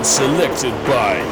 and selected by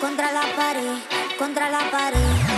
contra la pared, contra la pared.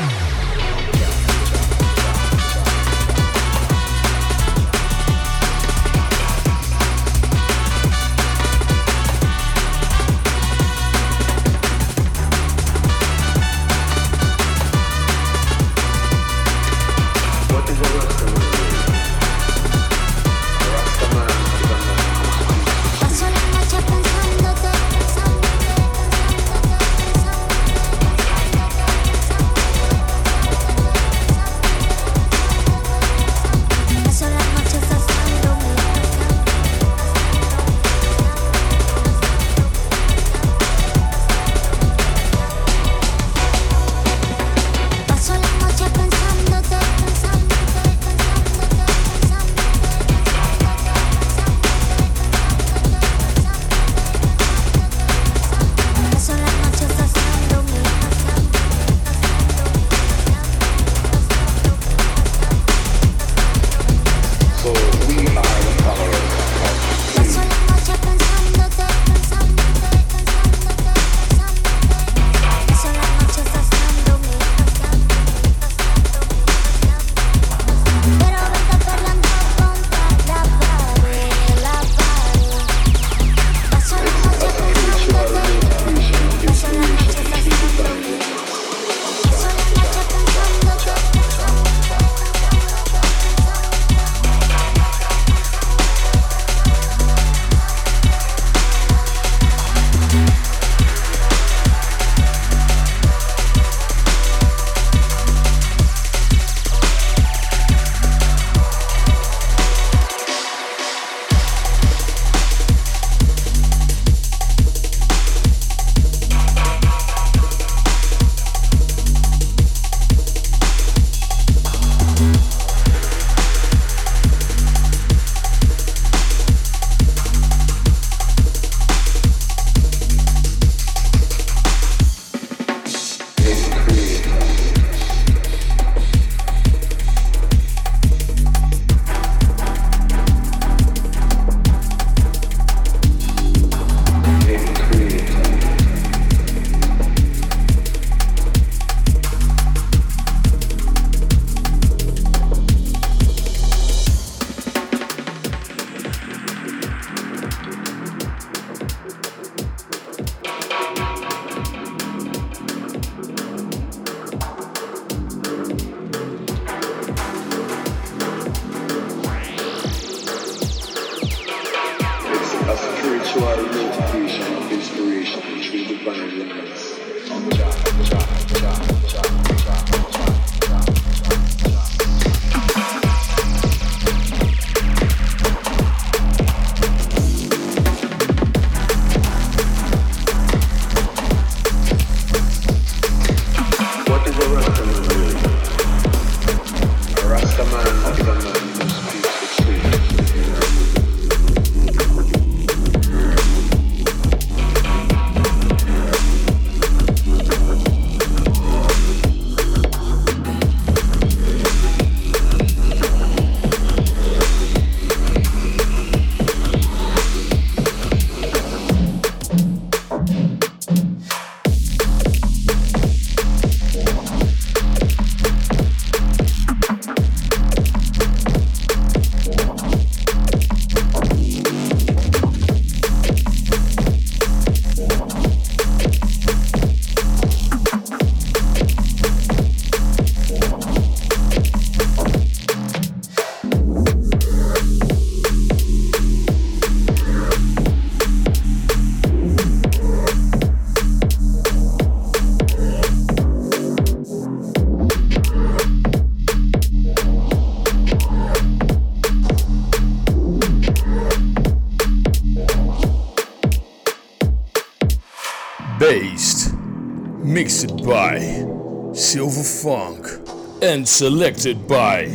And selected by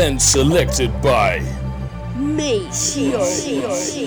and selected by 魅秀。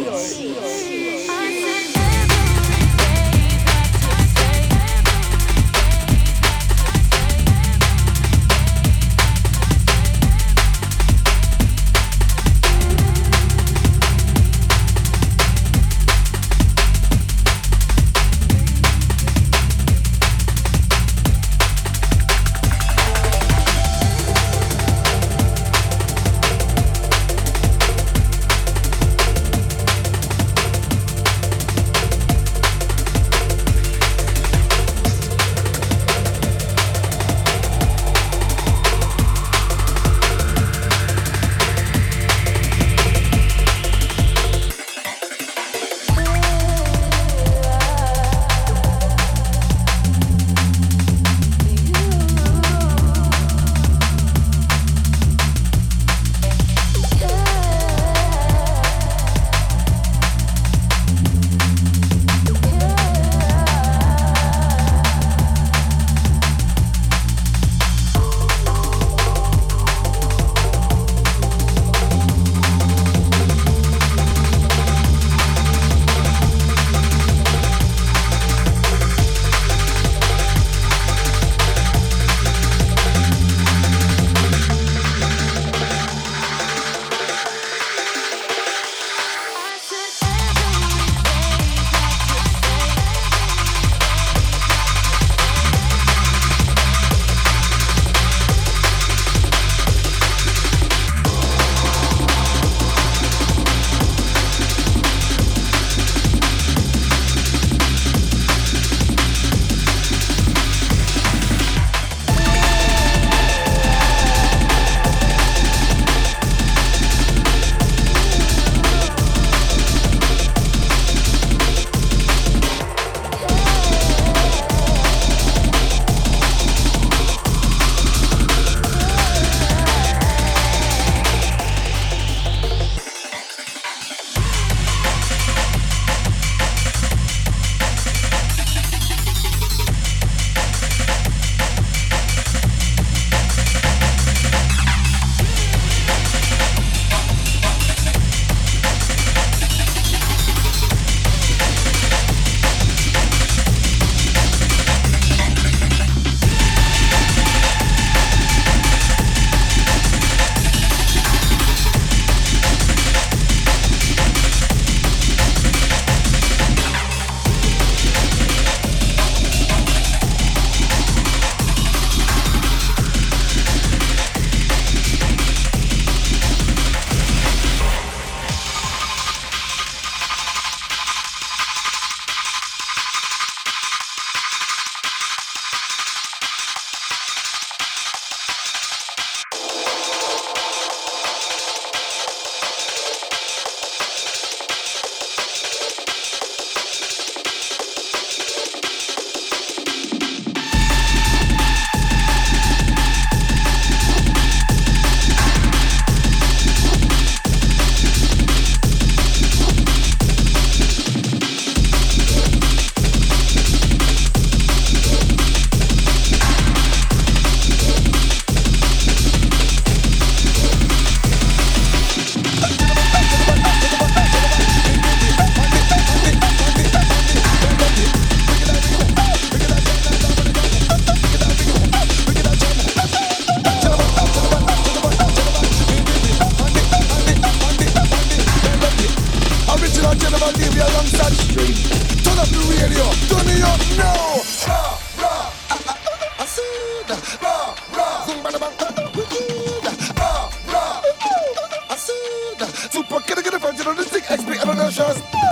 Super, get a get a you know, this thing XP, I don't know,